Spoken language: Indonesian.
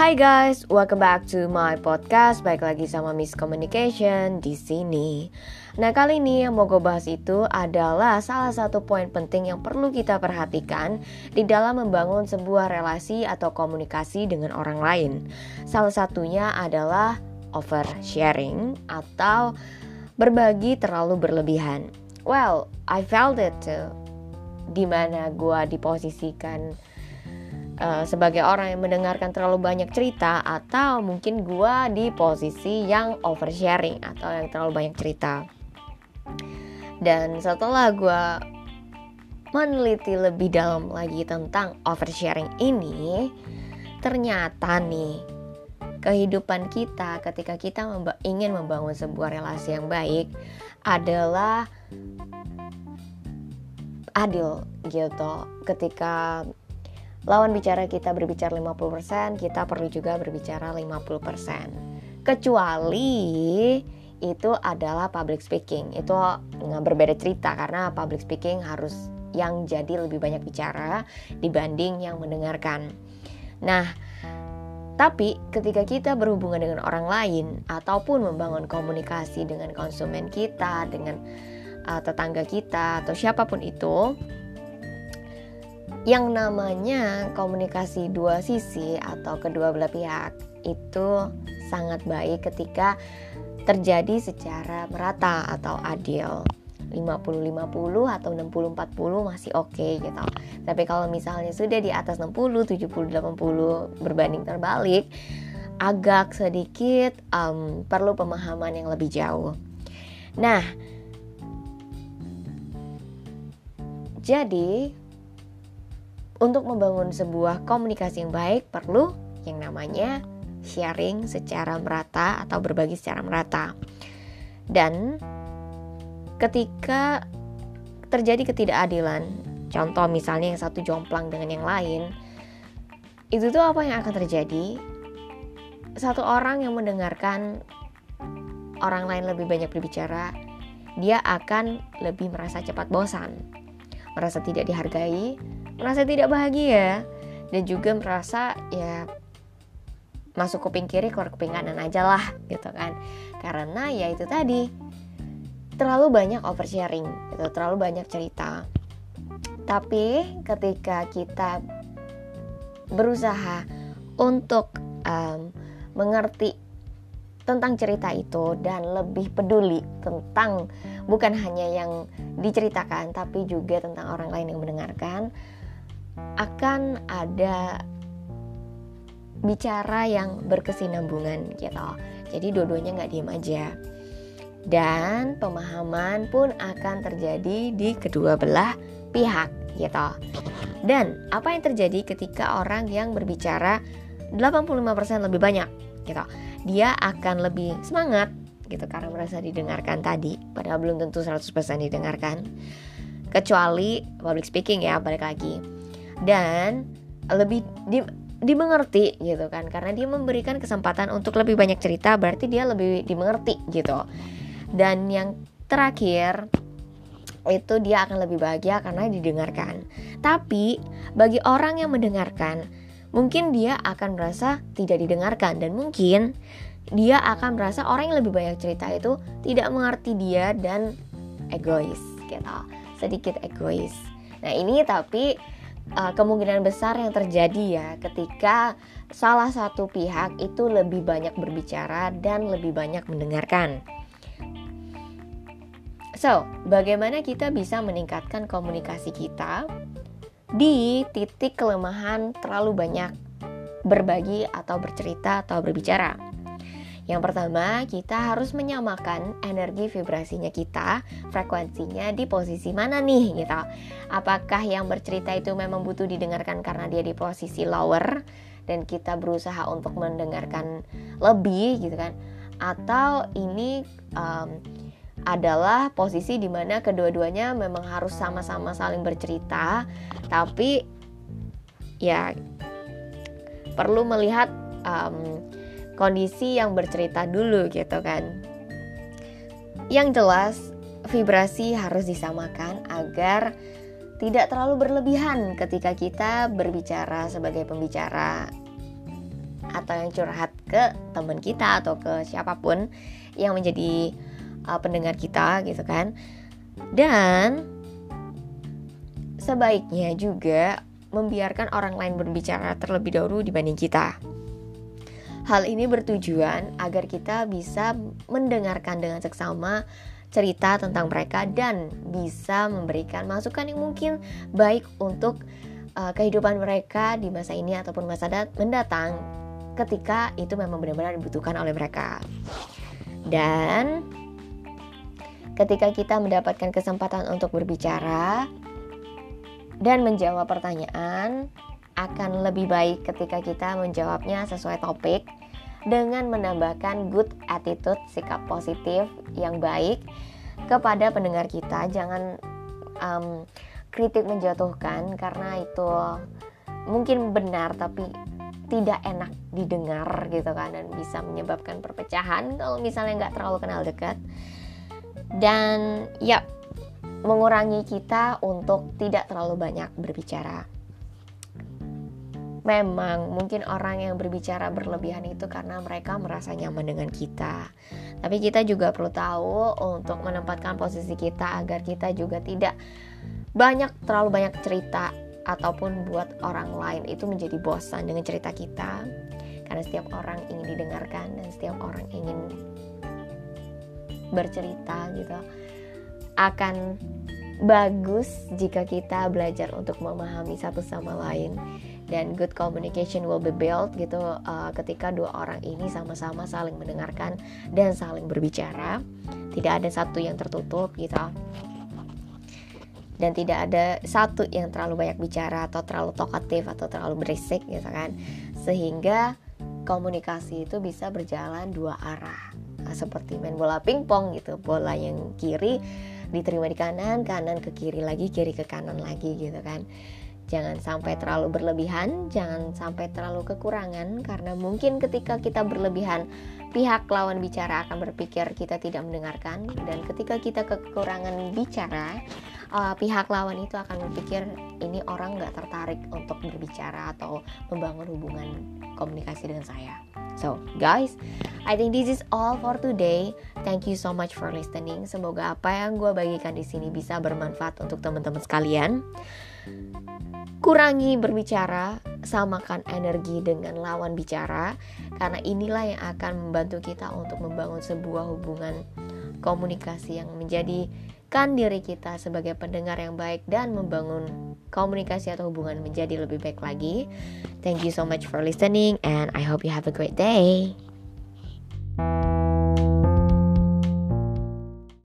Hai guys, welcome back to my podcast. Baik lagi sama Miss Communication di sini. Nah, kali ini yang mau gue bahas itu adalah salah satu poin penting yang perlu kita perhatikan di dalam membangun sebuah relasi atau komunikasi dengan orang lain. Salah satunya adalah oversharing atau berbagi terlalu berlebihan. Well, I felt it too. Di mana gue diposisikan uh, sebagai orang yang mendengarkan terlalu banyak cerita atau mungkin gue di posisi yang oversharing atau yang terlalu banyak cerita. Dan setelah gue meneliti lebih dalam lagi tentang oversharing ini ternyata nih kehidupan kita ketika kita memba ingin membangun sebuah relasi yang baik adalah adil gitu. Ketika lawan bicara kita berbicara 50%, kita perlu juga berbicara 50%. Kecuali itu adalah public speaking. Itu nggak berbeda cerita karena public speaking harus yang jadi lebih banyak bicara dibanding yang mendengarkan. Nah, tapi ketika kita berhubungan dengan orang lain ataupun membangun komunikasi dengan konsumen kita, dengan uh, tetangga kita atau siapa pun itu, yang namanya komunikasi dua sisi atau kedua belah pihak itu sangat baik ketika terjadi secara merata atau adil. 50-50 atau 60-40 masih oke okay, gitu. Tapi kalau misalnya sudah di atas 60, 70-80 berbanding terbalik agak sedikit um, perlu pemahaman yang lebih jauh. Nah jadi untuk membangun sebuah komunikasi yang baik perlu yang namanya sharing secara merata atau berbagi secara merata. Dan ketika terjadi ketidakadilan, contoh misalnya yang satu jomplang dengan yang lain, itu tuh apa yang akan terjadi? Satu orang yang mendengarkan orang lain lebih banyak berbicara, dia akan lebih merasa cepat bosan, merasa tidak dihargai, merasa tidak bahagia dan juga merasa ya masuk kuping kiri keluar kuping kanan aja lah gitu kan. Karena ya itu tadi terlalu banyak oversharing gitu terlalu banyak cerita. Tapi ketika kita berusaha untuk um, mengerti tentang cerita itu dan lebih peduli tentang bukan hanya yang diceritakan tapi juga tentang orang lain yang mendengarkan akan ada bicara yang berkesinambungan gitu. Jadi dua-duanya nggak diem aja. Dan pemahaman pun akan terjadi di kedua belah pihak gitu. Dan apa yang terjadi ketika orang yang berbicara 85% lebih banyak gitu. Dia akan lebih semangat gitu karena merasa didengarkan tadi padahal belum tentu 100% didengarkan. Kecuali public speaking ya balik lagi dan lebih di, dimengerti gitu kan karena dia memberikan kesempatan untuk lebih banyak cerita berarti dia lebih dimengerti gitu. Dan yang terakhir itu dia akan lebih bahagia karena didengarkan. Tapi bagi orang yang mendengarkan mungkin dia akan merasa tidak didengarkan. Dan mungkin dia akan merasa orang yang lebih banyak cerita itu tidak mengerti dia dan egois gitu. Sedikit egois. Nah ini tapi uh, kemungkinan besar yang terjadi ya ketika salah satu pihak itu lebih banyak berbicara dan lebih banyak mendengarkan. So, bagaimana kita bisa meningkatkan komunikasi kita di titik kelemahan terlalu banyak berbagi atau bercerita atau berbicara? Yang pertama, kita harus menyamakan energi vibrasinya kita, frekuensinya di posisi mana nih gitu. Apakah yang bercerita itu memang butuh didengarkan karena dia di posisi lower dan kita berusaha untuk mendengarkan lebih gitu kan? Atau ini um, adalah posisi di mana kedua-duanya memang harus sama-sama saling bercerita, tapi ya perlu melihat um, kondisi yang bercerita dulu gitu kan. Yang jelas vibrasi harus disamakan agar tidak terlalu berlebihan ketika kita berbicara sebagai pembicara atau yang curhat ke teman kita atau ke siapa pun yang menjadi uh, pendengar kita gitu kan dan sebaiknya juga membiarkan orang lain berbicara terlebih dahulu dibanding kita. Hal ini bertujuan agar kita bisa mendengarkan dengan seksama cerita tentang mereka dan bisa memberikan masukan yang mungkin baik untuk uh, kehidupan mereka di masa ini ataupun masa mendatang ketika itu memang benar-benar dibutuhkan oleh mereka. Dan ketika kita mendapatkan kesempatan untuk berbicara dan menjawab pertanyaan, akan lebih baik ketika kita menjawabnya sesuai topik dengan menambahkan good attitude, sikap positif yang baik kepada pendengar kita. Jangan um, kritik menjatuhkan karena itu mungkin benar tapi tidak enak didengar gitu kan dan bisa menyebabkan perpecahan kalau misalnya nggak terlalu kenal dekat dan ya mengurangi kita untuk tidak terlalu banyak berbicara memang mungkin orang yang berbicara berlebihan itu karena mereka merasa nyaman dengan kita. Tapi kita juga perlu tahu untuk menempatkan posisi kita agar kita juga tidak banyak terlalu banyak cerita ataupun buat orang lain itu menjadi bosan dengan cerita kita. Karena setiap orang ingin didengarkan dan setiap orang ingin bercerita gitu. Akan bagus jika kita belajar untuk memahami satu sama lain dan good communication will be built gitu uh, ketika dua orang ini sama-sama saling mendengarkan dan saling berbicara. Tidak ada satu yang tertutup gitu. Dan tidak ada satu yang terlalu banyak bicara atau terlalu tokatif atau terlalu berisik gitu kan. Sehingga komunikasi itu bisa berjalan dua arah. Nah, seperti main bola pingpong gitu bola yang kiri diterima di kanan kanan ke kiri lagi kiri ke kanan lagi gitu kan Jangan sampai terlalu berlebihan, jangan sampai terlalu kekurangan, karena mungkin ketika kita berlebihan, pihak lawan bicara akan berpikir kita tidak mendengarkan, dan ketika kita kekurangan bicara, uh, pihak lawan itu akan berpikir ini orang nggak tertarik untuk berbicara atau membangun hubungan komunikasi dengan saya. So, guys, I think this is all for today. Thank you so much for listening. Semoga apa yang gue bagikan di sini bisa bermanfaat untuk teman-teman sekalian. Kurangi berbicara, samakan energi dengan lawan bicara, karena inilah yang akan membantu kita untuk membangun sebuah hubungan komunikasi yang menjadikan diri kita sebagai pendengar yang baik dan membangun komunikasi atau hubungan menjadi lebih baik lagi. Thank you so much for listening, and I hope you have a great day.